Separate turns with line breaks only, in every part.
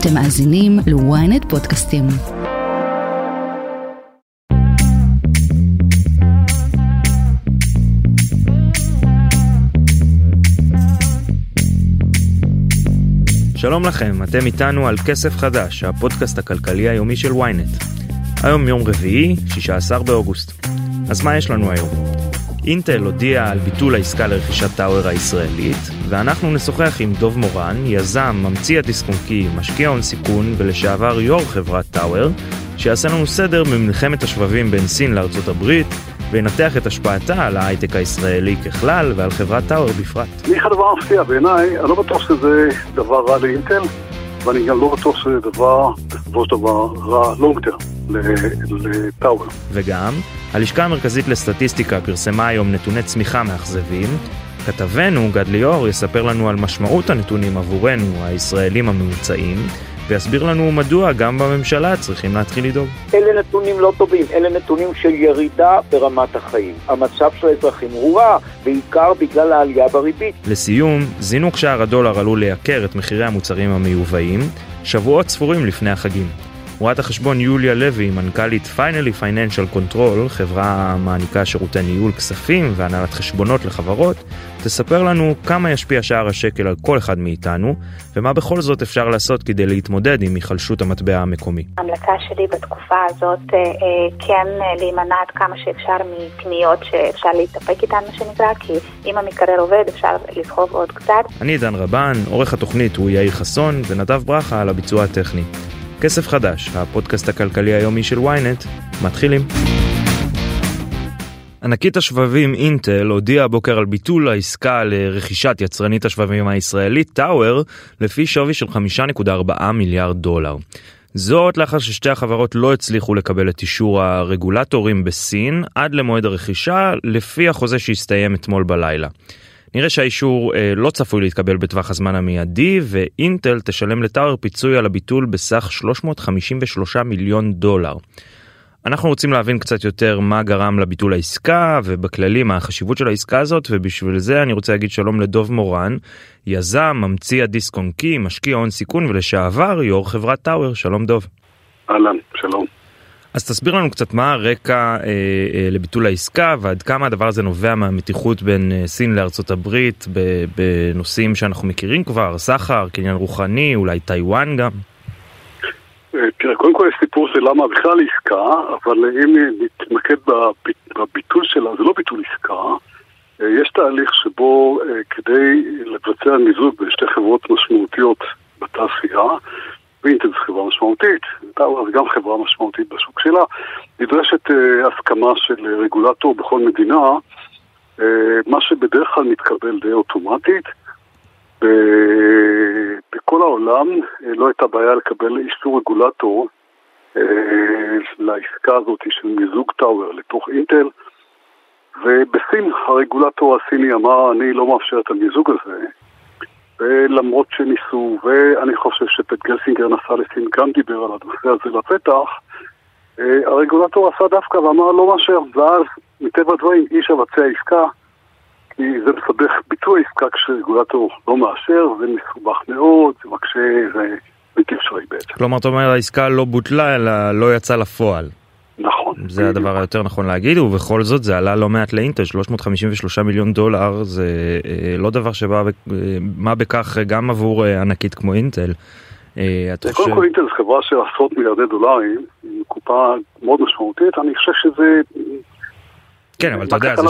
אתם מאזינים ל-ynet פודקאסטים.
שלום לכם, אתם איתנו על כסף חדש, הפודקאסט הכלכלי היומי של ynet. היום יום רביעי, 16 באוגוסט. אז מה יש לנו היום? אינטל הודיעה על ביטול העסקה לרכישת טאוור הישראלית, ואנחנו נשוחח עם דוב מורן, יזם, ממציא הדיסק משקיע הון סיכון ולשעבר יו"ר חברת טאוור, שיעשה לנו סדר במלחמת השבבים בין סין לארצות הברית, וינתח את השפעתה על ההייטק הישראלי ככלל ועל חברת טאוור בפרט.
אני אחד הדבר מפתיע בעיניי, אני לא בטוח שזה דבר רע לאינטל, ואני גם לא בטוח שזה דבר, בסופו של דבר, רע לונג טרם לטאוור.
וגם, הלשכה המרכזית לסטטיסטיקה פרסמה היום נתוני צמיחה מאכזבים. כתבנו, גד ליאור, יספר לנו על משמעות הנתונים עבורנו, הישראלים הממוצעים, ויסביר לנו מדוע גם בממשלה צריכים להתחיל לדאוג.
אלה נתונים לא טובים, אלה נתונים של ירידה ברמת החיים. המצב של האזרחים הוא רע, בעיקר בגלל העלייה בריבית.
לסיום, זינוק שער הדולר עלול לייקר את מחירי המוצרים המיובאים, שבועות ספורים לפני החגים. רואת החשבון יוליה לוי, מנכ"לית פיינלי פייננשל קונטרול, חברה המעניקה שירותי ניהול כספים והנהלת חשבונות לחברות, תספר לנו כמה ישפיע שער השקל על כל אחד מאיתנו, ומה בכל זאת אפשר לעשות כדי להתמודד עם היחלשות המטבע המקומי.
ההמלצה שלי בתקופה הזאת אה, אה, כן אה, להימנע עד כמה שאפשר מקניות שאפשר להתאפק איתן, מה שנקרא, כי אם המקרר עובד אפשר לסחוב עוד קצת.
אני דן רבן, עורך התוכנית הוא יאיר חסון, ונדב ברכה על הביצוע הטכני. כסף חדש, הפודקאסט הכלכלי היומי של ynet, מתחילים. ענקית השבבים אינטל הודיעה הבוקר על ביטול העסקה לרכישת יצרנית השבבים הישראלית טאוור לפי שווי של 5.4 מיליארד דולר. זאת לאחר ששתי החברות לא הצליחו לקבל את אישור הרגולטורים בסין עד למועד הרכישה לפי החוזה שהסתיים אתמול בלילה. נראה שהאישור אה, לא צפוי להתקבל בטווח הזמן המיידי ואינטל תשלם לטאוור פיצוי על הביטול בסך 353 מיליון דולר. אנחנו רוצים להבין קצת יותר מה גרם לביטול העסקה ובכללי מה החשיבות של העסקה הזאת ובשביל זה אני רוצה להגיד שלום לדוב מורן, יזם, ממציא הדיסק און קי, משקיע הון סיכון ולשעבר יו"ר חברת טאוור, שלום דוב.
אהלן, שלום.
אז תסביר לנו קצת מה הרקע אה, אה, לביטול העסקה ועד כמה הדבר הזה נובע מהמתיחות בין אה, סין לארצות הברית בנושאים שאנחנו מכירים כבר, סחר, קניין רוחני, אולי טיוואן גם.
אה, תראה, קודם כל יש סיפור של למה בכלל עסקה, אבל אם נתמקד בביטול שלה, זה לא ביטול עסקה. אה, יש תהליך שבו כדי לבצע מיזוג בין שתי חברות משמעותיות בתעשייה, ואינטל זו חברה משמעותית, טאוור גם חברה משמעותית בשוק שלה, נדרשת uh, הסכמה של רגולטור בכל מדינה, uh, מה שבדרך כלל מתקבל די אוטומטית. בכל העולם uh, לא הייתה בעיה לקבל אישור רגולטור uh, לעסקה הזאת של מיזוג טאוור לתוך אינטל, ובסין הרגולטור הסיני אמר, אני לא מאפשר את המיזוג הזה. ולמרות שניסו, ואני חושב שפט גלסינגר נסע לסין גם דיבר על הנושא הזה לפתח, אה, הרגולטור עשה דווקא ואמר לא מאשר, ואז מטבע הדברים איש אבצע עסקה, כי זה מסבך ביצוע עסקה כשרגולטור לא מאשר, זה מסובך מאוד, זה מקשה, זה בלתי אפשרי בעצם.
כלומר, אתה אומר העסקה לא בוטלה אלא לא יצאה לפועל.
נכון.
זה הדבר היותר נכון להגיד, ובכל זאת זה עלה לא מעט לאינטל, 353 מיליון דולר, זה אה, לא דבר שבא, אה, מה בכך גם עבור אה, ענקית כמו אינטל.
קודם כל אינטל זה חברה של עשרות מיליארדי דולרים, עם קופה מאוד משמעותית, אני חושב שזה...
כן, אבל אתה יודע, זה...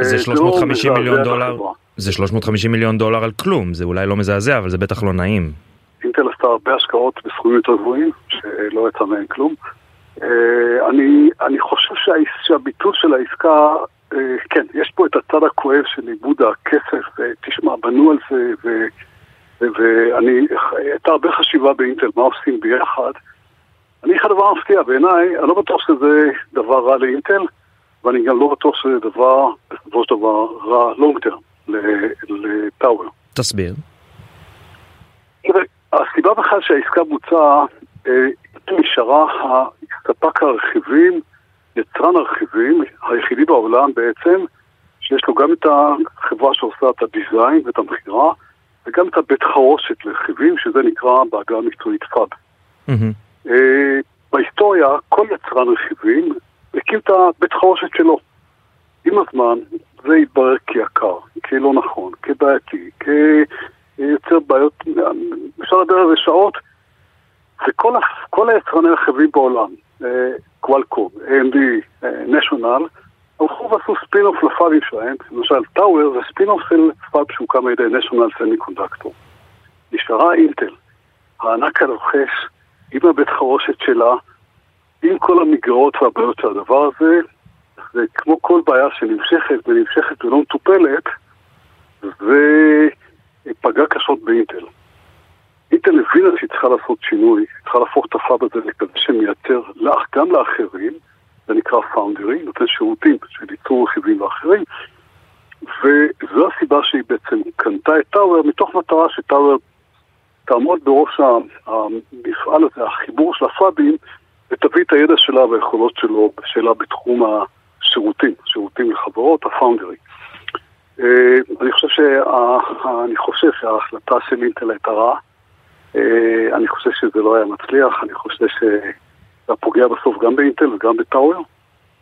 זה 350 כן, מיליון דולר, זה 350 מיליון דולר על כלום, זה אולי לא מזעזע, אבל זה בטח לא נעים.
אינטל עשתה הרבה השקעות בסכומים יותר גבוהים, שלא יצא מהם כלום. אה, אני, אני חושב שה, שהביטול של העסקה, אה, כן, יש פה את הצד הכואב של איבוד הכסף, תשמע, בנו על זה, ו, ואני, הייתה הרבה חשיבה באינטל, מה עושים ביחד. אני אחד הדבר מפתיע בעיניי, אני לא בטוח שזה דבר רע לאינטל, ואני גם לא בטוח שזה דבר, בסופו של דבר, רע לונג טרם לטאוור.
תסביר.
הסיבה בכלל שהעסקה בוצעה, אה, נשארה ספק הרכיבים, יצרן הרכיבים, היחידי בעולם בעצם, שיש לו גם את החברה שעושה את הדיזיין ואת המכירה, וגם את הבית חרושת לרכיבים, שזה נקרא בעגה המקצועית פאב.
Mm-hmm.
בהיסטוריה, כל יצרן רכיבים הקים את הבית חרושת שלו. עם הזמן זה התברר כיקר, כלא נכון, כבעייתי, כיוצר בעיות, אפשר לדבר על זה שעות, וכל היצרני רכיבים בעולם, קוואלקום, AMD, נשיונל, הלכו ועשו ספין-אוף לפאבים שלהם, למשל טאוור זה ספין-אוף של fab שהוקם על ידי נשיונל סמי קונדקטור. נשארה אינטל, הענק הרוכש, עם הבית חרושת שלה, עם כל המגרעות והבעיות של הדבר הזה, זה כמו כל בעיה שנמשכת ונמשכת ולא מטופלת, זה פגע קשות באינטל. אינטל הבינה שהיא צריכה לעשות שינוי, צריכה להפוך את הפאב הזה לכזה שמייצר גם לאחרים, זה נקרא פאונדרי, נותן שירותים של ייצור רכיבים לאחרים, וזו הסיבה שהיא בעצם קנתה את טאוור מתוך מטרה שטאוור תעמוד בראש המפעל הזה, החיבור של הפאבים, ותביא את הידע שלה והיכולות שלו, שלה בתחום השירותים, שירותים לחברות, הפאונדרי. אה, אני חושב, שה, אני חושב שההחלטה של אינטל הייתה רעה. אה, אני חושב שזה לא היה מצליח, אני חושב שזה פוגע בסוף גם באינטל וגם בטאוור,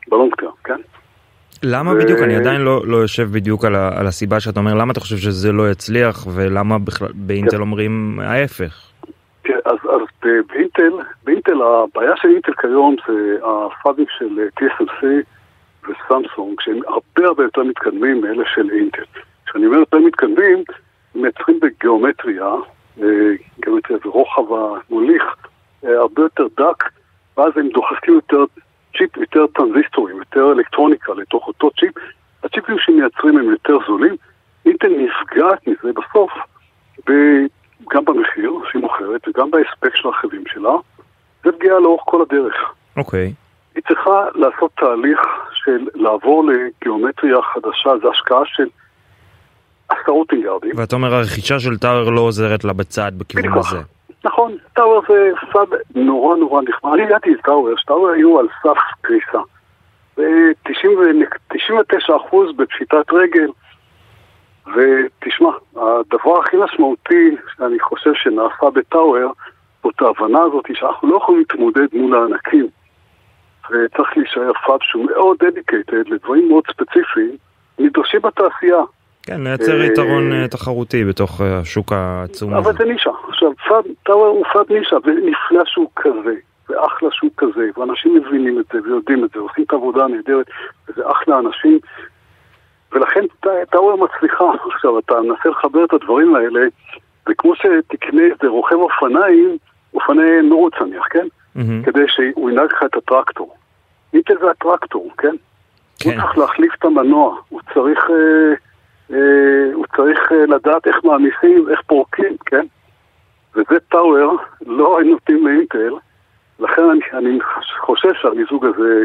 בלונג כן?
למה ו... בדיוק? אני עדיין לא, לא יושב בדיוק על, ה, על הסיבה שאתה אומר, למה אתה חושב שזה לא יצליח, ולמה בכלל באינטל כן. אומרים ההפך?
כן, אז, אז באינטל, באינטל, הבעיה של אינטל כיום זה הפאבים של TSMC וסמסונג, שהם הרבה הרבה יותר מתקדמים מאלה של אינטל. כשאני אומר יותר מתקדמים, הם מייצרים בגיאומטריה, אה, גיאומטריה ורוחב המוליך אה, הרבה יותר דק, ואז הם דוחסים יותר צ'יפ, יותר טרנזיסטורים, יותר אלקטרוניקה לתוך אותו צ'יפ. הצ'יפים שמייצרים הם יותר זולים. אינטל נפגעת מזה בסוף, גם במחיר שהיא מוכרת וגם בהספק של הרכיבים שלה. זה פגיעה לאורך כל הדרך.
אוקיי. Okay.
היא צריכה לעשות תהליך של לעבור לגיאומטריה חדשה, זו השקעה של עשרות מיליארדים.
ואתה אומר הרכישה של טאוור לא עוזרת לה בצד בכיוון הזה.
נכון, טאוור זה fab נורא נורא נחמד. אני ידעתי את טאוור, שטאוור היו על סף קריסה. ו-99% בפשיטת רגל. ותשמע, הדבר הכי משמעותי שאני חושב שנעשה בטאוור, זאת ההבנה הזאת שאנחנו לא יכולים להתמודד מול הענקים. וצריך להישאר fab שהוא מאוד dedicated לדברים מאוד ספציפיים, נדרשים בתעשייה.
כן, לייצר אה, יתרון אה, תחרותי בתוך אה, השוק העצום
הזה. אבל זה נישה. עכשיו, פאב, טאוור הוא פאב נישה, ונפלא שהוא כזה, ואחלה שהוא כזה, ואנשים מבינים את זה ויודעים את זה, עושים את העבודה הנהדרת, וזה אחלה אנשים. ולכן טאוור מצליחה. עכשיו, אתה מנסה לחבר את הדברים האלה, וכמו שתקנה איזה רוכב אופניים, אופני נורות צניח, כן? Mm-hmm. כדי שהוא ינהג לך את הטרקטור. ניטל זה הטרקטור, כן? כן? הוא צריך להחליף את המנוע, הוא צריך, אה, אה, הוא צריך אה, לדעת איך מעמיסים, איך פורקים, כן? וזה טאוור, לא היינו נותנים לאינטל, לכן אני, אני חושב שהמיזוג הזה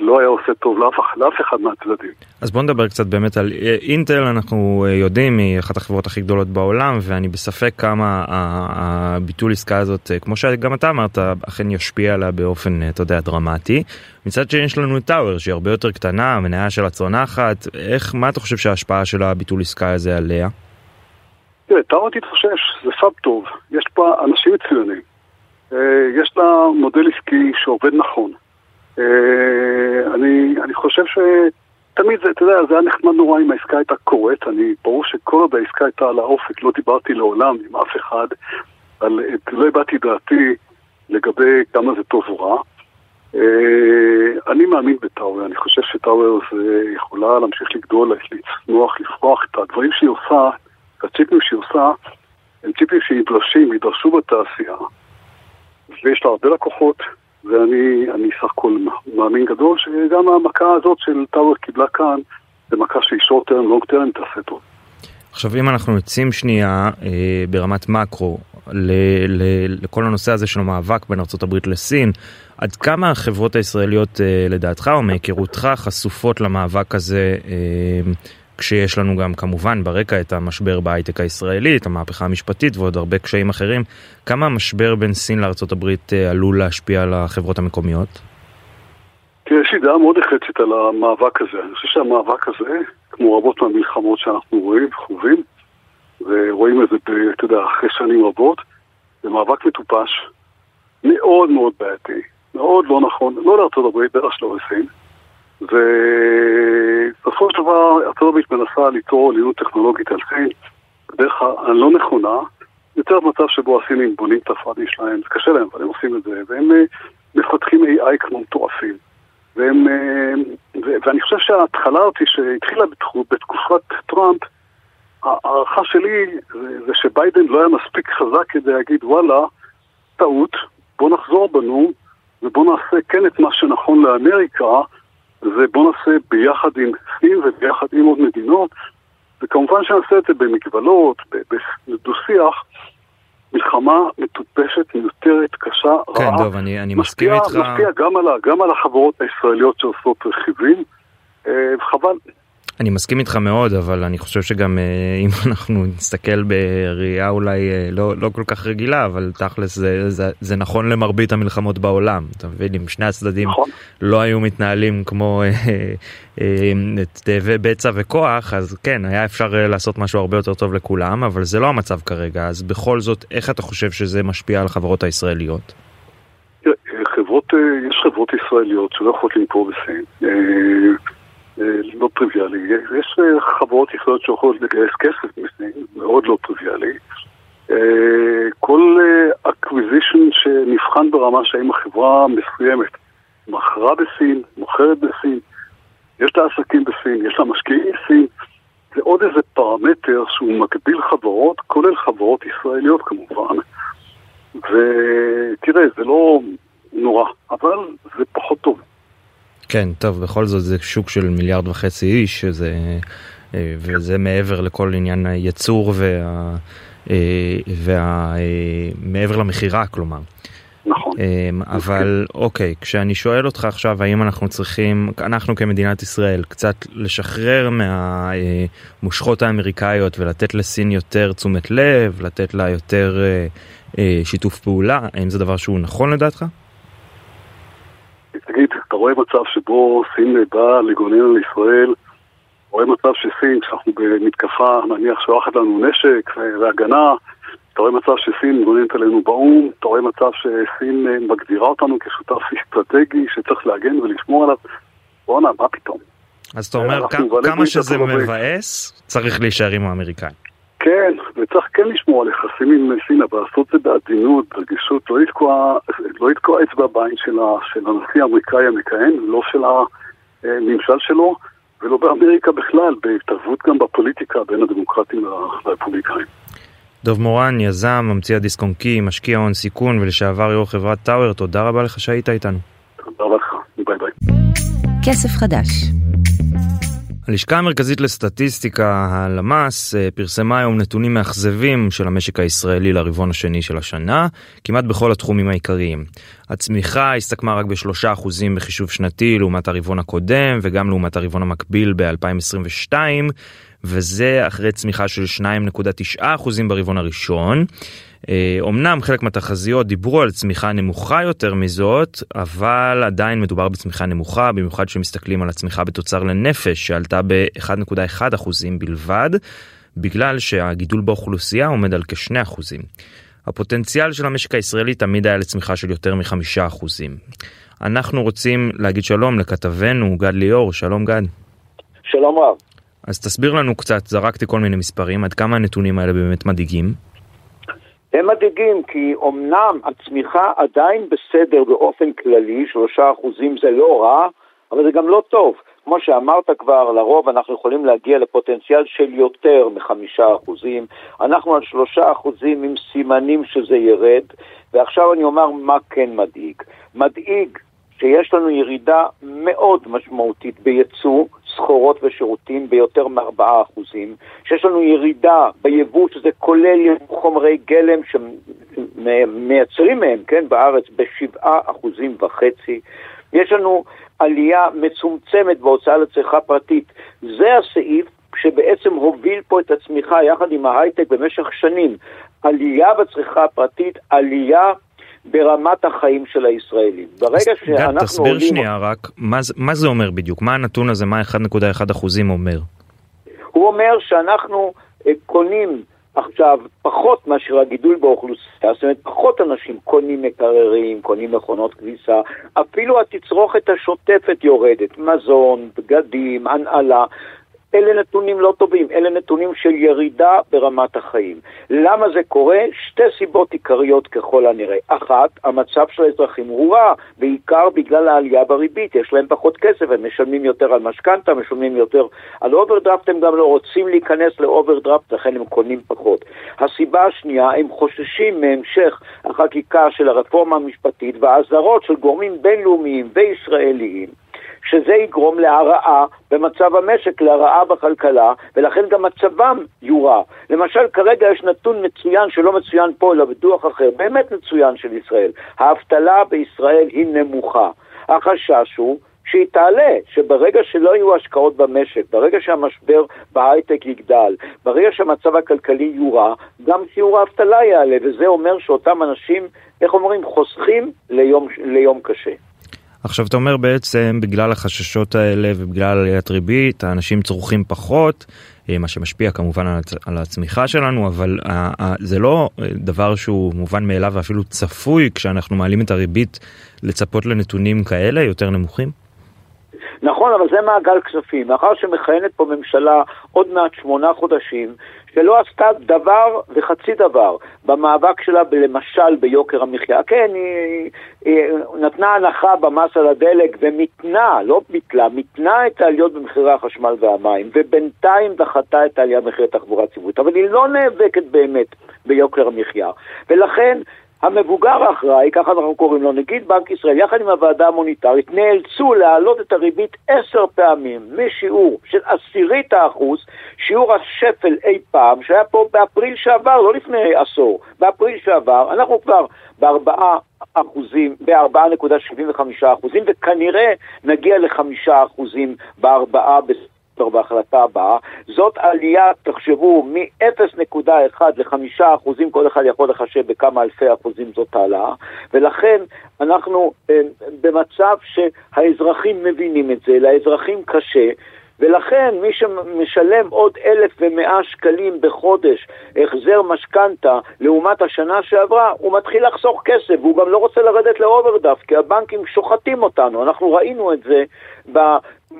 לא היה עושה טוב לאף, לאף אחד מהצדדים.
אז בוא נדבר קצת באמת על אה, אינטל, אנחנו אה, יודעים, היא אחת החברות הכי גדולות בעולם, ואני בספק כמה הביטול עסקה הזאת, כמו שגם אתה אמרת, אכן ישפיע עליה באופן, אתה יודע, דרמטי. מצד שני יש לנו את טאוור, שהיא הרבה יותר קטנה, המניה שלה צונחת, איך, מה אתה חושב שההשפעה של הביטול עסקה הזה עליה?
תראה, טאוור תתחושש, זה סאב טוב, יש פה אנשים מצוינים. יש לה מודל עסקי שעובד נכון. אה, אני, אני חושב שתמיד זה, אתה יודע, זה היה נחמד נורא אם העסקה הייתה קורית, אני, ברור שכל עוד העסקה הייתה על האופק, לא דיברתי לעולם עם אף אחד, על, לא הבעתי דעתי לגבי כמה זה טוב או רע. Uh, אני מאמין בטאוור, אני חושב שטאוור זה יכולה להמשיך לגדול, לצנוח, לפרוח. את הדברים שהיא עושה, הצ'יפים שהיא עושה, הם צ'יפים שידרשים, ידרשו בתעשייה, ויש לה הרבה לקוחות, ואני סך הכל מאמין גדול שגם המכה הזאת של טאוור קיבלה כאן, זה מכה שהיא שורט טרם, לונג טרם, תעשה טוב.
עכשיו אם אנחנו יוצאים שנייה אה, ברמת מקרו ל, ל, לכל הנושא הזה של המאבק בין ארה"ב לסין, עד כמה החברות הישראליות אה, לדעתך או מהיכרותך חשופות למאבק הזה אה, כשיש לנו גם כמובן ברקע את המשבר בהייטק הישראלי, את המהפכה המשפטית ועוד הרבה קשיים אחרים, כמה המשבר בין סין לארה"ב אה, עלול להשפיע על החברות המקומיות?
יש לי דעה מאוד נחרצת על המאבק הזה. אני חושב שהמאבק הזה, כמו רבות מהמלחמות שאנחנו רואים וחווים, ורואים את זה, אתה יודע, אחרי שנים רבות, זה מאבק מטופש, מאוד מאוד בעייתי, מאוד לא נכון, לא לארצות הברית, בטח שלא לסין. ובסופו של דבר ארצות הברית מנסה ליצור עליונות טכנולוגית על סין בדרך הלא נכונה, יותר מצב שבו הסינים בונים את הפרדים שלהם, זה קשה להם, אבל הם עושים את זה, והם אה, מפתחים AI כמו מטורפים. והם, אה, ו, ואני חושב שההתחלה אותי שהתחילה בתקופת טראמפ, ההערכה שלי זה, זה שביידן לא היה מספיק חזק כדי להגיד וואלה, טעות, בוא נחזור בנו ובוא נעשה כן את מה שנכון לאמריקה ובוא נעשה ביחד עם סין וביחד עם עוד מדינות וכמובן שנעשה את זה במגבלות, בדו-שיח מלחמה מטופשת, מיותרת, קשה,
כן,
רעה.
כן, טוב, אני, אני מסכים איתך.
משפיע גם על, גם על החברות הישראליות שעושות רכיבים, אה, חבל.
אני מסכים איתך מאוד, אבל אני חושב שגם אה, אם אנחנו נסתכל בראייה אולי אה, לא, לא כל כך רגילה, אבל תכלס זה, זה, זה נכון למרבית המלחמות בעולם. אתה מבין, אם שני הצדדים נכון. לא היו מתנהלים כמו תאבי בצע וכוח, אז כן, היה אפשר לעשות משהו הרבה יותר טוב לכולם, אבל זה לא המצב כרגע. אז בכל זאת, איך אתה חושב שזה משפיע על החברות הישראליות?
חברות, יש חברות ישראליות שלא יכולות למכור בסין. אה, לא טריוויאלי. יש אה, חברות יחידות שיכולות לגייס כסף מסין, מאוד לא טריוויאלי. אה, כל acquisition שנבחן ברמה שהאם החברה מסוימת מכרה בסין, מוכרת בסין, יש לה עסקים בסין, יש לה משקיעים בסין, זה עוד איזה פרמטר שהוא מגביל חברות, כולל חברות ישראליות כמובן. ותראה, זה לא נורא, אבל זה פחות טוב.
כן, טוב, בכל זאת זה שוק של מיליארד וחצי איש, שזה, אה, וזה מעבר לכל עניין הייצור וה... אה, וה... אה, מעבר למכירה, כלומר.
נכון.
אבל אוקיי, כשאני שואל אותך עכשיו האם אנחנו צריכים, אנחנו כמדינת ישראל, קצת לשחרר מהמושכות האמריקאיות ולתת לסין יותר תשומת לב, לתת לה יותר שיתוף פעולה, האם זה דבר שהוא נכון לדעתך?
תגיד, אתה רואה מצב שבו סין באה לגונן על ישראל, רואה מצב שסין, כשאנחנו במתקפה, נניח שולחת לנו נשק והגנה, אתה רואה מצב שסין גוננת עלינו באו"ם, אתה רואה מצב שסין מגדירה אותנו כשותף אסטרטגי שצריך להגן ולשמור עליו, בואנה, מה פתאום?
אז אתה אומר, כמה שזה מבאס, צריך להישאר עם האמריקאים.
כן, כן לשמור על יחסים עם סין, אבל לעשות את זה בעדינות, ברגישות, לא לתקוע, לא לתקוע אצבע בעין של, של הנשיא האמריקאי המכהן, לא של הממשל שלו, ולא באמריקה בכלל, בהתערבות גם בפוליטיקה בין הדמוקרטים לרפובליקאים.
דוב מורן, יזם, ממציא הדיסק און קי, משקיע הון סיכון ולשעבר יו"ר חברת טאוור, תודה רבה לך שהיית איתנו.
תודה רבה לך, ביי ביי.
כסף חדש
הלשכה המרכזית לסטטיסטיקה, הלמ"ס, אה, פרסמה היום נתונים מאכזבים של המשק הישראלי לרבעון השני של השנה, כמעט בכל התחומים העיקריים. הצמיחה הסתכמה רק בשלושה אחוזים בחישוב שנתי לעומת הרבעון הקודם, וגם לעומת הרבעון המקביל ב-2022, וזה אחרי צמיחה של 2.9 אחוזים ברבעון הראשון. אומנם אה, חלק מהתחזיות דיברו על צמיחה נמוכה יותר מזאת, אבל עדיין מדובר בצמיחה נמוכה, במיוחד כשמסתכלים על הצמיחה בתוצר לנפש שעלתה ב-1.1% בלבד, בגלל שהגידול באוכלוסייה עומד על כ-2%. הפוטנציאל של המשק הישראלי תמיד היה לצמיחה של יותר מ-5%. אנחנו רוצים להגיד שלום לכתבנו גד ליאור, שלום גד.
שלום רב.
אז תסביר לנו קצת, זרקתי כל מיני מספרים, עד כמה הנתונים האלה באמת מדאיגים?
הם מדאיגים כי אמנם הצמיחה עדיין בסדר באופן כללי, שלושה אחוזים זה לא רע, אבל זה גם לא טוב. כמו שאמרת כבר, לרוב אנחנו יכולים להגיע לפוטנציאל של יותר מחמישה אחוזים. אנחנו על שלושה אחוזים עם סימנים שזה ירד, ועכשיו אני אומר מה כן מדאיג. מדאיג שיש לנו ירידה מאוד משמעותית בייצוא סחורות ושירותים ביותר מ-4%, שיש לנו ירידה ביבוא, שזה כולל חומרי גלם שמייצרים מהם, כן, בארץ, ב-7.5%. יש לנו עלייה מצומצמת בהוצאה לצריכה פרטית. זה הסעיף שבעצם הוביל פה את הצמיחה יחד עם ההייטק במשך שנים. עלייה בצריכה הפרטית, עלייה ברמת החיים של הישראלים.
ברגע שאנחנו גד, תסביר עולים... שנייה רק, מה, מה זה אומר בדיוק? מה הנתון הזה, מה 1.1 אחוזים אומר?
הוא אומר שאנחנו אה, קונים עכשיו, פחות מאשר הגידול באוכלוסייה, זאת אומרת, פחות אנשים קונים מקררים, קונים מכונות כביסה, אפילו התצרוכת השוטפת יורדת, מזון, בגדים, הנעלה. אלה נתונים לא טובים, אלה נתונים של ירידה ברמת החיים. למה זה קורה? שתי סיבות עיקריות ככל הנראה. אחת, המצב של האזרחים הוא רע, בעיקר בגלל העלייה בריבית. יש להם פחות כסף, הם משלמים יותר על משכנתה, משלמים יותר על אוברדרפט, הם גם לא רוצים להיכנס לאוברדרפט, לכן הם קונים פחות. הסיבה השנייה, הם חוששים מהמשך החקיקה של הרפורמה המשפטית והאזהרות של גורמים בינלאומיים וישראליים. שזה יגרום להרעה במצב המשק, להרעה בכלכלה, ולכן גם מצבם יורע. למשל, כרגע יש נתון מצוין שלא מצוין פה, אלא בדוח אחר, באמת מצוין של ישראל. האבטלה בישראל היא נמוכה. החשש הוא שהיא תעלה, שברגע שלא יהיו השקעות במשק, ברגע שהמשבר בהייטק יגדל, ברגע שהמצב הכלכלי יורע, גם שיעור האבטלה יעלה, וזה אומר שאותם אנשים, איך אומרים, חוסכים ליום, ליום קשה.
עכשיו אתה אומר בעצם בגלל החששות האלה ובגלל עליית ריבית האנשים צורכים פחות אה, מה שמשפיע כמובן על הצמיחה שלנו אבל זה לא אה, דבר שהוא מובן מאליו ואפילו צפוי כשאנחנו מעלים את הריבית לצפות לנתונים כאלה יותר נמוכים?
נכון, אבל זה מעגל כספים. מאחר שמכהנת פה ממשלה עוד מעט שמונה חודשים, שלא עשתה דבר וחצי דבר במאבק שלה, למשל ביוקר המחיה. כן, היא, היא נתנה הנחה במס על הדלק ומיתנה, לא ביטלה, מיתנה את העליות במחירי החשמל והמים, ובינתיים דחתה את העלייה במחירי התחבורה הציבורית. אבל היא לא נאבקת באמת ביוקר המחיה. ולכן המבוגר האחראי, ככה אנחנו קוראים לו, נגיד בנק ישראל, יחד עם הוועדה המוניטרית, נאלצו להעלות את הריבית עשר פעמים משיעור של עשירית האחוז, שיעור השפל אי פעם, שהיה פה באפריל שעבר, לא לפני עשור, באפריל שעבר, אנחנו כבר בארבעה אחוזים, ב-4.75 אחוזים, וכנראה נגיע לחמישה אחוזים בארבעה כבר בהחלטה הבאה. זאת עלייה, תחשבו, מ-0.1 ל-5 אחוזים, כל אחד יכול לחשב בכמה אלפי אחוזים זאת העלאה, ולכן אנחנו אה, במצב שהאזרחים מבינים את זה, לאזרחים קשה. ולכן מי שמשלם עוד 1,100 שקלים בחודש החזר משכנתה לעומת השנה שעברה, הוא מתחיל לחסוך כסף, והוא גם לא רוצה לרדת לאוברדרפט, כי הבנקים שוחטים אותנו, אנחנו ראינו את זה.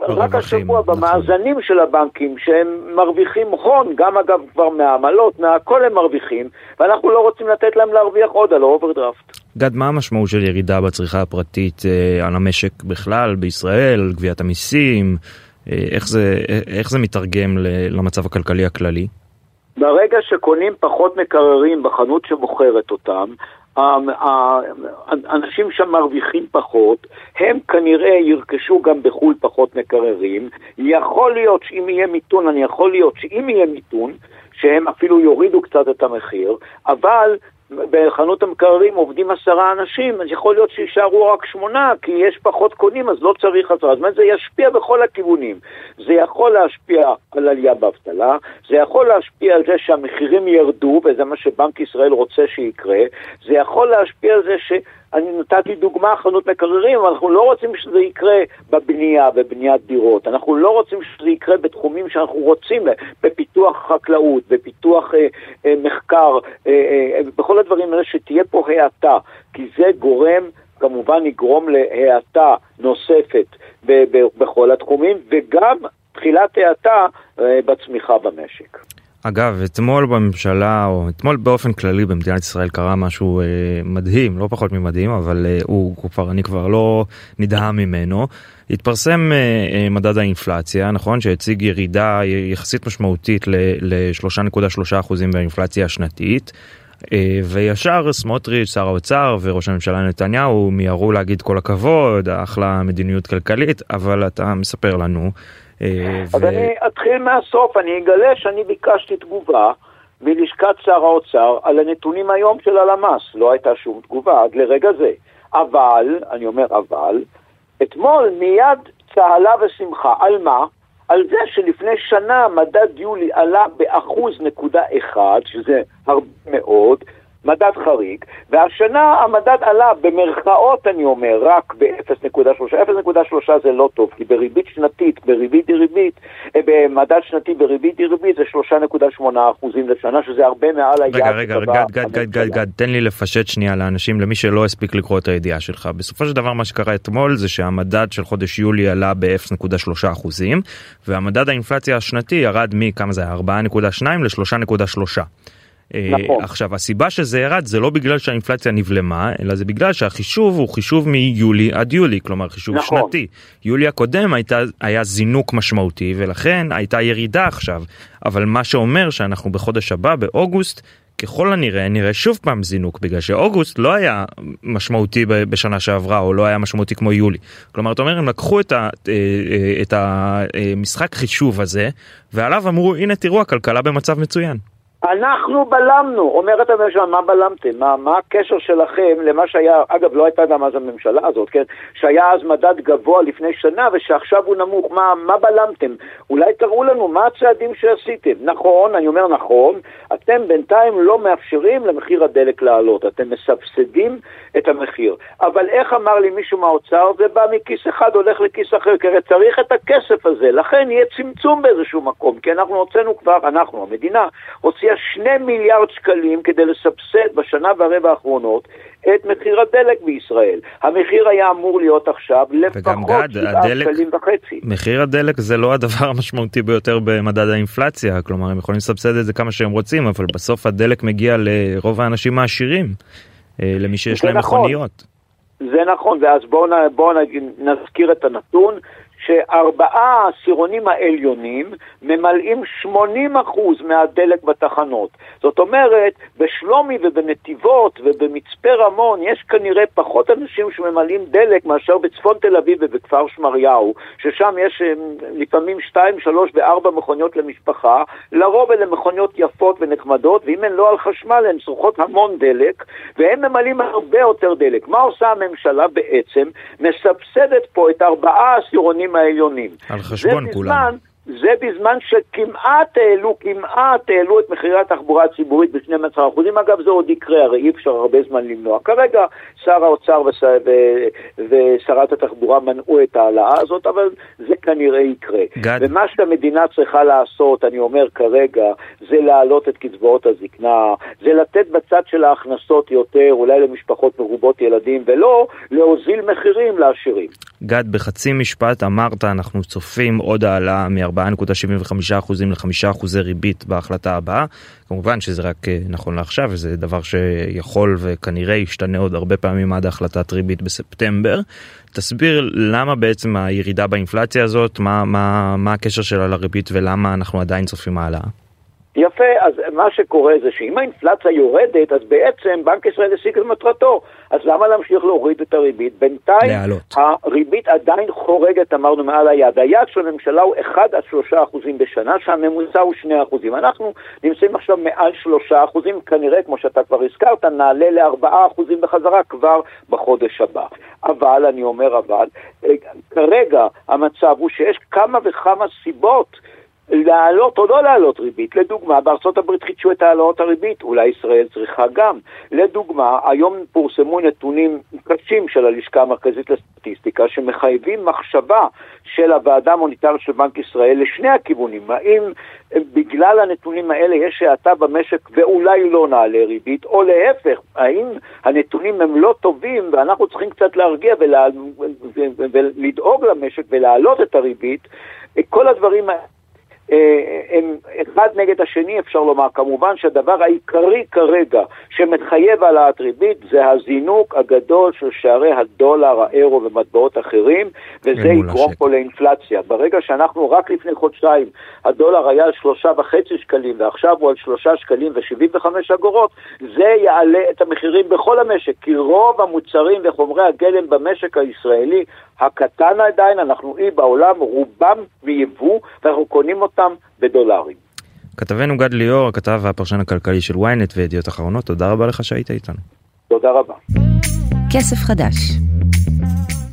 רק השבוע נכון. במאזנים של הבנקים, שהם מרוויחים הון, גם אגב כבר מהעמלות, מהכל הם מרוויחים, ואנחנו לא רוצים לתת להם להרוויח עוד על האוברדרפט.
גד, מה המשמעות של ירידה בצריכה הפרטית אה, על המשק בכלל, בישראל, גביית המיסים? אה, איך זה, איך זה מתרגם למצב הכלכלי הכללי?
ברגע שקונים פחות מקררים בחנות שמוכרת אותם, האנשים שם מרוויחים פחות, הם כנראה ירכשו גם בחו"ל פחות מקררים. יכול להיות שאם יהיה מיתון, אני יכול להיות שאם יהיה מיתון, שהם אפילו יורידו קצת את המחיר, אבל בחנות המקררים עובדים עשרה אנשים, אז יכול להיות שיישארו רק שמונה, כי יש פחות קונים, אז לא צריך עשרה. זאת אומרת, זה ישפיע בכל הכיוונים. זה יכול להשפיע על עלייה באבטלה, זה יכול להשפיע על זה שהמחירים ירדו, וזה מה שבנק ישראל רוצה שיקרה, זה יכול להשפיע על זה ש... אני נתתי דוגמה חנות מקררים, אבל אנחנו לא רוצים שזה יקרה בבנייה, בבניית דירות. אנחנו לא רוצים שזה יקרה בתחומים שאנחנו רוצים, בפיתוח חקלאות, בפיתוח אה, אה, מחקר, אה, אה, בכל הדברים האלה שתהיה פה האטה, כי זה גורם, כמובן יגרום להאטה נוספת ב- ב- בכל התחומים, וגם תחילת האטה אה, בצמיחה במשק.
אגב, אתמול בממשלה, או אתמול באופן כללי במדינת ישראל קרה משהו אה, מדהים, לא פחות ממדהים, אבל אה, הוא, הוא כבר, אני כבר לא נדהם ממנו. התפרסם אה, אה, מדד האינפלציה, נכון? שהציג ירידה יחסית משמעותית ל-3.3% באינפלציה השנתית. אה, וישר סמוטריץ', שר האוצר וראש הממשלה נתניהו מיהרו להגיד כל הכבוד, אחלה מדיניות כלכלית, אבל אתה מספר לנו
אה, אז אני אתחיל מהסוף, אני אגלה שאני ביקשתי תגובה מלשכת שר האוצר על הנתונים היום של הלמ"ס, לא הייתה שום תגובה עד לרגע זה. אבל, אני אומר אבל, אתמול מיד צהלה ושמחה, על מה? על זה שלפני שנה מדד יולי עלה באחוז נקודה אחד, שזה הרבה מאוד, מדד חריג, והשנה המדד עלה במרכאות, אני אומר, רק ב-0.3. 0.3 זה לא טוב, כי בריבית שנתית, בריבית דריבית, אה, במדד שנתי בריבית דריבית זה 3.8 אחוזים לשנה, שזה הרבה מעל היעד.
רגע, רגע, גד, גד, גד, גד, גד, תן לי לפשט שנייה לאנשים, למי שלא הספיק לקרוא את הידיעה שלך. בסופו של דבר מה שקרה אתמול זה שהמדד של חודש יולי עלה ב-0.3 אחוזים, והמדד האינפלציה השנתי ירד מכמה זה היה? 4.2 ל-3.3. אה, נכון. עכשיו הסיבה שזה ירד זה לא בגלל שהאינפלציה נבלמה אלא זה בגלל שהחישוב הוא חישוב מיולי עד יולי כלומר חישוב נכון. שנתי. יולי הקודם הייתה היה זינוק משמעותי ולכן הייתה ירידה עכשיו אבל מה שאומר שאנחנו בחודש הבא באוגוסט ככל הנראה נראה שוב פעם זינוק בגלל שאוגוסט לא היה משמעותי בשנה שעברה או לא היה משמעותי כמו יולי. כלומר אתה אומר הם לקחו את, ה, אה, אה, את המשחק חישוב הזה ועליו אמרו הנה תראו הכלכלה במצב מצוין.
אנחנו בלמנו, אומרת הממשלה, מה בלמתם? מה, מה הקשר שלכם למה שהיה, אגב, לא הייתה גם אז הממשלה הזאת, כן? שהיה אז מדד גבוה לפני שנה ושעכשיו הוא נמוך, מה, מה בלמתם? אולי תראו לנו מה הצעדים שעשיתם. נכון, אני אומר נכון, אתם בינתיים לא מאפשרים למחיר הדלק לעלות, אתם מסבסדים את המחיר. אבל איך אמר לי מישהו מהאוצר, זה בא מכיס אחד, הולך לכיס אחר, כי הרי צריך את הכסף הזה, לכן יהיה צמצום באיזשהו מקום, כי אנחנו הוצאנו כבר, אנחנו, המדינה, הוציאה שני מיליארד שקלים כדי לסבסד בשנה ורבע האחרונות את מחיר הדלק בישראל. המחיר היה אמור להיות עכשיו לפחות שבעה שקלים וחצי.
מחיר הדלק זה לא הדבר המשמעותי ביותר במדד האינפלציה, כלומר הם יכולים לסבסד את זה כמה שהם רוצים, אבל בסוף הדלק מגיע לרוב האנשים העשירים. אה, למי שיש להם נכון. מכוניות.
זה נכון, ואז בואו בוא נזכיר את הנתון שארבעה העשירונים העליונים ממלאים 80% מהדלק בתחנות. זאת אומרת, בשלומי ובנתיבות ובמצפה רמון יש כנראה פחות אנשים שממלאים דלק מאשר בצפון תל אביב ובכפר שמריהו, ששם יש אה, לפעמים 2, 3 ו-4 מכוניות למשפחה, לרוב אלה מכוניות יפות ונחמדות, ואם הן לא על חשמל הן צורכות המון דלק, והם ממלאים הרבה יותר דלק. מה עושה הממשלה בעצם? מסבסדת פה את ארבעה העשירונים העליונים.
על חשבון כולם.
זה בזמן שכמעט העלו, כמעט העלו את מחירי התחבורה הציבורית ב-12%. אגב, זה עוד יקרה, הרי אי אפשר הרבה זמן למנוע. כרגע שר האוצר וש... ו... ושרת התחבורה מנעו את ההעלאה הזאת, אבל זה כנראה יקרה. גד. ומה שהמדינה צריכה לעשות, אני אומר כרגע, זה להעלות את קצבאות הזקנה, זה לתת בצד של ההכנסות יותר, אולי למשפחות מרובות ילדים, ולא להוזיל מחירים לעשירים.
גד, בחצי משפט אמרת, אנחנו צופים עוד העלאה מ-4.75% ל-5% ריבית בהחלטה הבאה. כמובן שזה רק אה, נכון לעכשיו, וזה דבר שיכול וכנראה ישתנה עוד הרבה פעמים עד החלטת ריבית בספטמבר. תסביר למה בעצם הירידה באינפלציה הזאת, מה, מה, מה הקשר שלה לריבית ולמה אנחנו עדיין צופים העלאה.
יפה, אז מה שקורה זה שאם האינפלציה יורדת, אז בעצם בנק ישראל השיג את מטרתו. אז למה להמשיך להוריד את הריבית? בינתיים
להעלות.
הריבית עדיין חורגת, אמרנו, מעל היעד. היעד של הממשלה הוא 1 עד 3 אחוזים בשנה, שהממוצע הוא 2 אחוזים. אנחנו נמצאים עכשיו מעל 3 אחוזים, כנראה, כמו שאתה כבר הזכרת, נעלה ל-4 אחוזים בחזרה כבר בחודש הבא. אבל, אני אומר אבל, אה, כרגע המצב הוא שיש כמה וכמה סיבות להעלות או לא להעלות ריבית. לדוגמה, בארצות הברית חידשו את העלאות הריבית, אולי ישראל צריכה גם. לדוגמה, היום פורסמו נתונים קשים של הלשכה המרכזית לסטטיסטיקה שמחייבים מחשבה של הוועדה המוניטרית של בנק ישראל לשני הכיוונים. האם בגלל הנתונים האלה יש האטה במשק ואולי לא נעלה ריבית, או להפך, האם הנתונים הם לא טובים ואנחנו צריכים קצת להרגיע ולה... ולדאוג למשק ולהעלות את הריבית, כל הדברים האלה אה, הם אחד נגד השני, אפשר לומר. כמובן שהדבר העיקרי כרגע שמתחייב העלאת ריבית זה הזינוק הגדול של שערי הדולר, האירו ומטבעות אחרים, וזה יגרום פה לאינפלציה. ברגע שאנחנו רק לפני חודשיים, הדולר היה על שלושה וחצי שקלים, ועכשיו הוא על שלושה שקלים ושבעים וחמש אגורות, זה יעלה את המחירים בכל המשק, כי רוב המוצרים וחומרי הגלם במשק הישראלי הקטן עדיין, אנחנו אי בעולם, רובם מיבוא, ואנחנו קונים אותם בדולרים.
כתבנו גד ליאור, הכתב והפרשן הכלכלי של ynet וידיעות אחרונות, תודה רבה לך שהיית איתנו.
תודה רבה.
כסף חדש.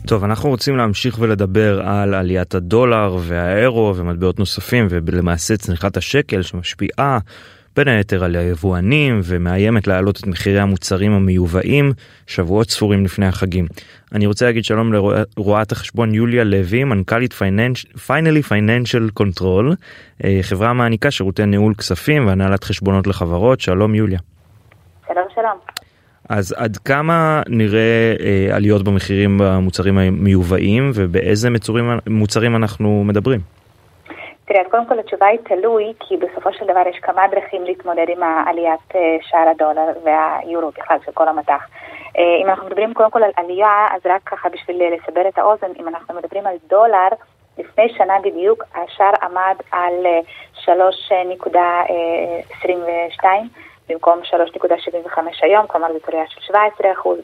טוב, אנחנו רוצים להמשיך ולדבר על עליית הדולר והאירו ומטבעות נוספים ולמעשה צניחת השקל שמשפיעה בין היתר על היבואנים ומאיימת להעלות את מחירי המוצרים המיובאים שבועות ספורים לפני החגים. אני רוצה להגיד שלום לרואת החשבון יוליה לוי, מנכ"לית פיינלי פייננשל קונטרול, חברה מעניקה שירותי ניהול כספים והנהלת חשבונות לחברות. שלום יוליה.
שלום שלום.
אז עד כמה נראה אה, עליות במחירים במוצרים המיובאים ובאיזה מצורים, מוצרים אנחנו מדברים?
תראה, אז קודם כל התשובה היא תלוי, כי בסופו של דבר יש כמה דרכים להתמודד עם עליית אה, שער הדולר והיורו בכלל של כל המטח. אה, אם אנחנו מדברים קודם כל על עלייה, אז רק ככה בשביל לסבר את האוזן, אם אנחנו מדברים על דולר, לפני שנה בדיוק השער עמד על 3.22 במקום 3.75 היום, כלומר זאת עלייה של 17 אחוז,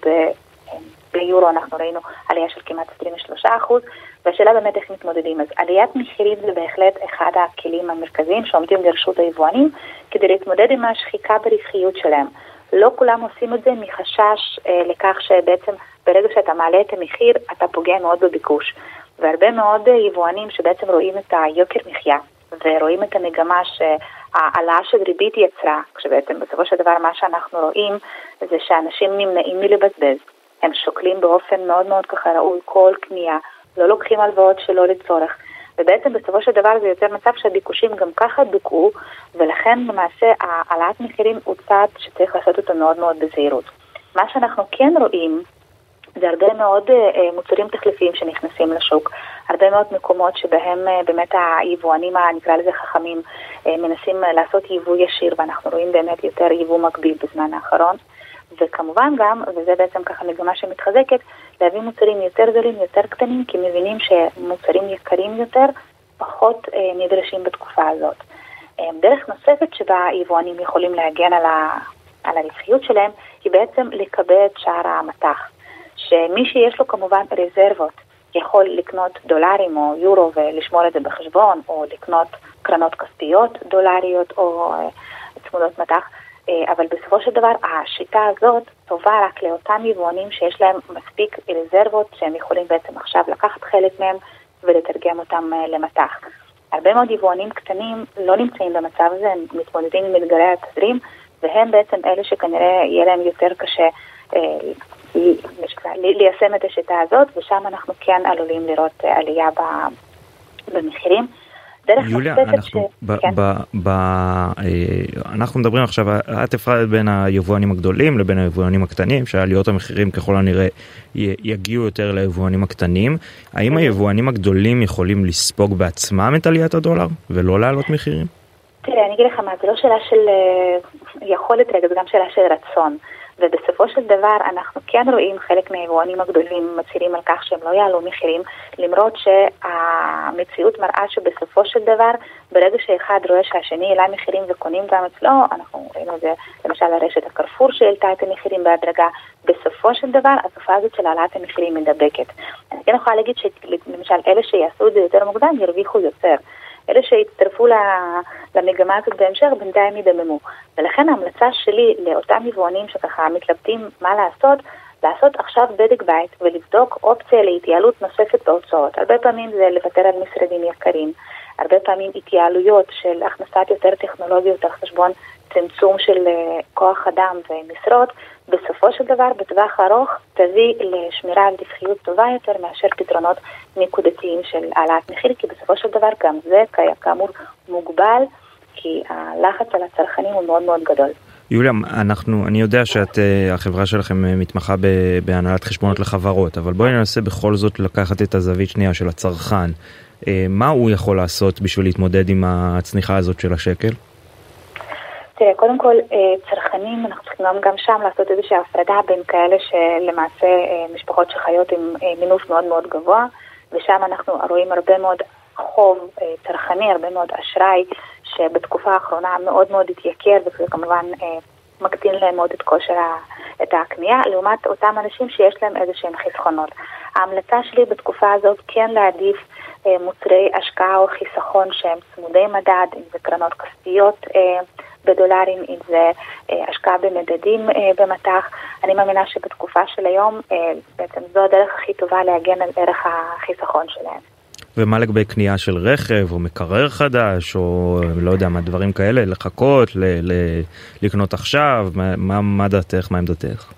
ביורו אנחנו ראינו עלייה של כמעט 23 אחוז, והשאלה באמת איך מתמודדים. אז עליית מחירים זה בהחלט אחד הכלים המרכזיים שעומדים לרשות היבואנים כדי להתמודד עם השחיקה ברווחיות שלהם. לא כולם עושים את זה מחשש אה, לכך שבעצם ברגע שאתה מעלה את המחיר אתה פוגע מאוד בביקוש. והרבה מאוד יבואנים שבעצם רואים את היוקר מחיה ורואים את המגמה שהעלאה של ריבית יצרה, כשבעצם בסופו של דבר מה שאנחנו רואים זה שאנשים נמנעים מלבזבז. הם שוקלים באופן מאוד מאוד ככה ראוי כל קנייה, לא לוקחים הלוואות שלא לצורך. ובעצם בסופו של דבר זה יוצר מצב שהביקושים גם ככה דוכאו, ולכן למעשה העלאת מחירים הוא צעד שצריך לעשות אותו מאוד מאוד בזהירות. מה שאנחנו כן רואים זה הרבה מאוד uh, מוצרים תחליפיים שנכנסים לשוק, הרבה מאוד מקומות שבהם uh, באמת היבואנים, נקרא לזה חכמים, מנסים לעשות יבוא ישיר, ואנחנו רואים באמת יותר יבוא מקביל בזמן האחרון. וכמובן גם, וזה בעצם ככה מגמה שמתחזקת, להביא מוצרים יותר זולים, יותר קטנים, כי מבינים שמוצרים יקרים יותר פחות אה, נדרשים בתקופה הזאת. אה, דרך נוספת שבה יבואנים יכולים להגן על, ה, על הרווחיות שלהם, היא בעצם לקבל את שער המטח. שמי שיש לו כמובן רזרבות יכול לקנות דולרים או יורו ולשמור את זה בחשבון, או לקנות קרנות כספיות דולריות או אה, צמודות מטח. אה, אבל בסופו של דבר השיטה הזאת טובה רק לאותם יבואנים שיש להם מספיק רזרבות שהם יכולים בעצם עכשיו לקחת חלק מהם ולתרגם אותם אה, למטח. הרבה מאוד יבואנים קטנים לא נמצאים במצב הזה, הם מתמודדים עם אתגרי התזרים והם בעצם אלה שכנראה יהיה להם יותר קשה אה, ליישם את השיטה הזאת ושם אנחנו כן עלולים לראות עלייה במחירים. דרך
יוליה, אנחנו, ש... ב, כן. ב, ב, אה, אנחנו מדברים עכשיו, את הפרדת בין היבואנים הגדולים לבין היבואנים הקטנים, שעליות המחירים ככל הנראה יגיעו יותר ליבואנים הקטנים. האם היבואנים הגדולים יכולים לספוג בעצמם את עליית הדולר ולא להעלות מחירים?
תראה, אני אגיד לך מה, זה לא שאלה של אה, יכולת רגע, זה גם שאלה של רצון. ובסופו של דבר אנחנו כן רואים חלק מהיבואנים הגדולים מצהירים על כך שהם לא יעלו מחירים, למרות שהמציאות מראה שבסופו של דבר, ברגע שאחד רואה שהשני העלה מחירים וקונים גם אצלו, אנחנו ראינו את זה למשל הרשת הקרפור שהעלתה את המחירים בהדרגה, בסופו של דבר התופעה הזאת של העלאת המחירים מדבקת. אני כן יכולה להגיד שלמשל אלה שיעשו את זה יותר מוקדם ירוויחו יותר. אלה שיצטרפו למגמה הזאת בהמשך בינתיים ידממו. ולכן ההמלצה שלי לאותם יבואנים שככה מתלבטים מה לעשות, לעשות עכשיו בדק בית ולבדוק אופציה להתייעלות נוספת בהוצאות. הרבה פעמים זה לוותר על משרדים יקרים, הרבה פעמים התייעלויות של הכנסת יותר טכנולוגיות על חשבון צמצום של אה, כוח אדם ומשרות, בסופו של דבר, בטווח ארוך, תביא לשמירה על רווחיות טובה יותר מאשר פתרונות נקודתיים של העלאת מחיר, כי בסופו של דבר גם זה כאמור מוגבל, כי הלחץ על הצרכנים הוא מאוד מאוד גדול.
יוליה, אנחנו, אני יודע שאת, אה, החברה שלכם אה, מתמחה בהנהלת חשבונות לחברות, אבל בואי ננסה בכל זאת לקחת את הזווית שנייה של הצרכן. מה הוא יכול לעשות בשביל להתמודד עם הצניחה הזאת של השקל?
תראה, קודם כל, אה, צרכנים, אנחנו צריכים גם שם לעשות איזושהי הפרדה בין כאלה שלמעשה אה, משפחות שחיות עם אה, מינוף מאוד מאוד גבוה, ושם אנחנו רואים הרבה מאוד חוב צרכני, הרבה מאוד אשראי, שבתקופה האחרונה מאוד מאוד התייקר, וזה כמובן מקטין להם מאוד את כושר את הקנייה, לעומת אותם אנשים שיש להם איזה שהם חסכונות. ההמלצה שלי בתקופה הזאת כן להעדיף מוצרי השקעה או חיסכון שהם צמודי מדד, אם זה קרנות כספיות. בדולרים, אם זה אה, השקעה במדדים אה, במטח. אני מאמינה שבתקופה של היום אה, בעצם זו הדרך הכי טובה להגן על ערך החיסכון שלהם.
ומה לגבי קנייה של רכב או מקרר חדש או לא יודע מה דברים כאלה לחכות ל- ל- לקנות עכשיו מה, מה דעתך מה עמדתך?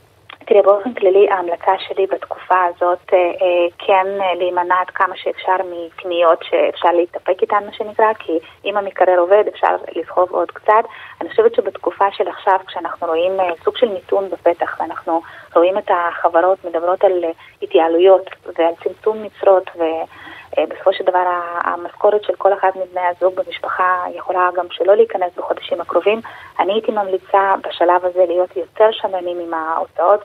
תראה, באופן כללי ההמלצה שלי בתקופה הזאת אה, אה, כן אה, להימנע עד כמה שאפשר מקניות שאפשר להתאפק איתן, מה שנקרא, כי אם המקרר עובד אפשר לסחוב עוד קצת. אני חושבת שבתקופה של עכשיו, כשאנחנו רואים סוג של מיתון בפתח, ואנחנו רואים את החברות מדברות על התייעלויות ועל צמצום משרות, ו... אה, בסופו של דבר המשכורת של כל אחד מבני הזוג במשפחה יכולה גם שלא להיכנס בחודשים הקרובים. אני הייתי ממליצה בשלב הזה להיות יותר שמרנים עם ההוצאות.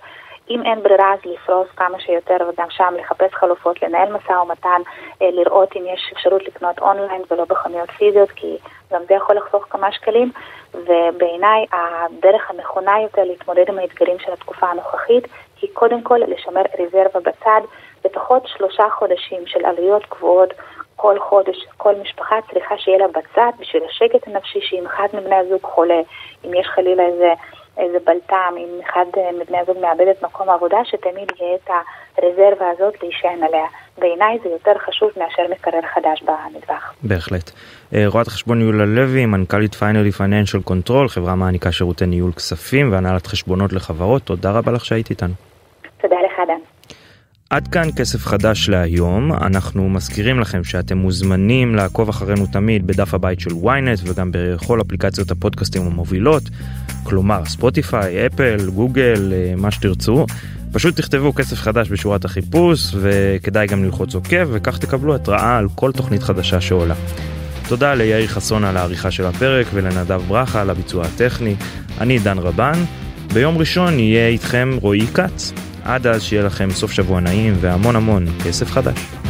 אם אין ברירה אז לפרוס כמה שיותר וגם שם לחפש חלופות, לנהל משא ומתן, אה, לראות אם יש אפשרות לקנות אונליין ולא בחנויות פיזיות, כי גם זה יכול לחסוך כמה שקלים. ובעיניי הדרך הנכונה יותר להתמודד עם האתגרים של התקופה הנוכחית היא קודם כל לשמר רזרבה בצד. לפחות שלושה חודשים של עלויות קבועות כל חודש, כל משפחה צריכה שיהיה לה בצד בשביל השקט הנפשי שאם אחד מבני הזוג חולה, אם יש חלילה איזה, איזה בלטם, אם אחד מבני הזוג מאבד את מקום העבודה, שתמיד יהיה את הרזרבה הזאת להישען עליה. בעיניי זה יותר חשוב מאשר מקרר חדש במטבח.
בהחלט. אה, רואת חשבון יוליה לוי, מנכ"לית פיינלי פייננשל קונטרול, חברה מעניקה שירותי ניהול כספים והנהלת חשבונות לחברות, תודה רבה לך שהיית איתנו. עד כאן כסף חדש להיום, אנחנו מזכירים לכם שאתם מוזמנים לעקוב אחרינו תמיד בדף הבית של ynet וגם בכל אפליקציות הפודקאסטים המובילות, כלומר ספוטיפיי, אפל, גוגל, אה, מה שתרצו. פשוט תכתבו כסף חדש בשורת החיפוש וכדאי גם ללחוץ עוקב וכך תקבלו התראה על כל תוכנית חדשה שעולה. תודה ליאיר חסון על העריכה של הפרק ולנדב ברכה על הביצוע הטכני. אני דן רבן, ביום ראשון יהיה איתכם רועי כץ. עד אז שיהיה לכם סוף שבוע נעים והמון המון כסף חדש.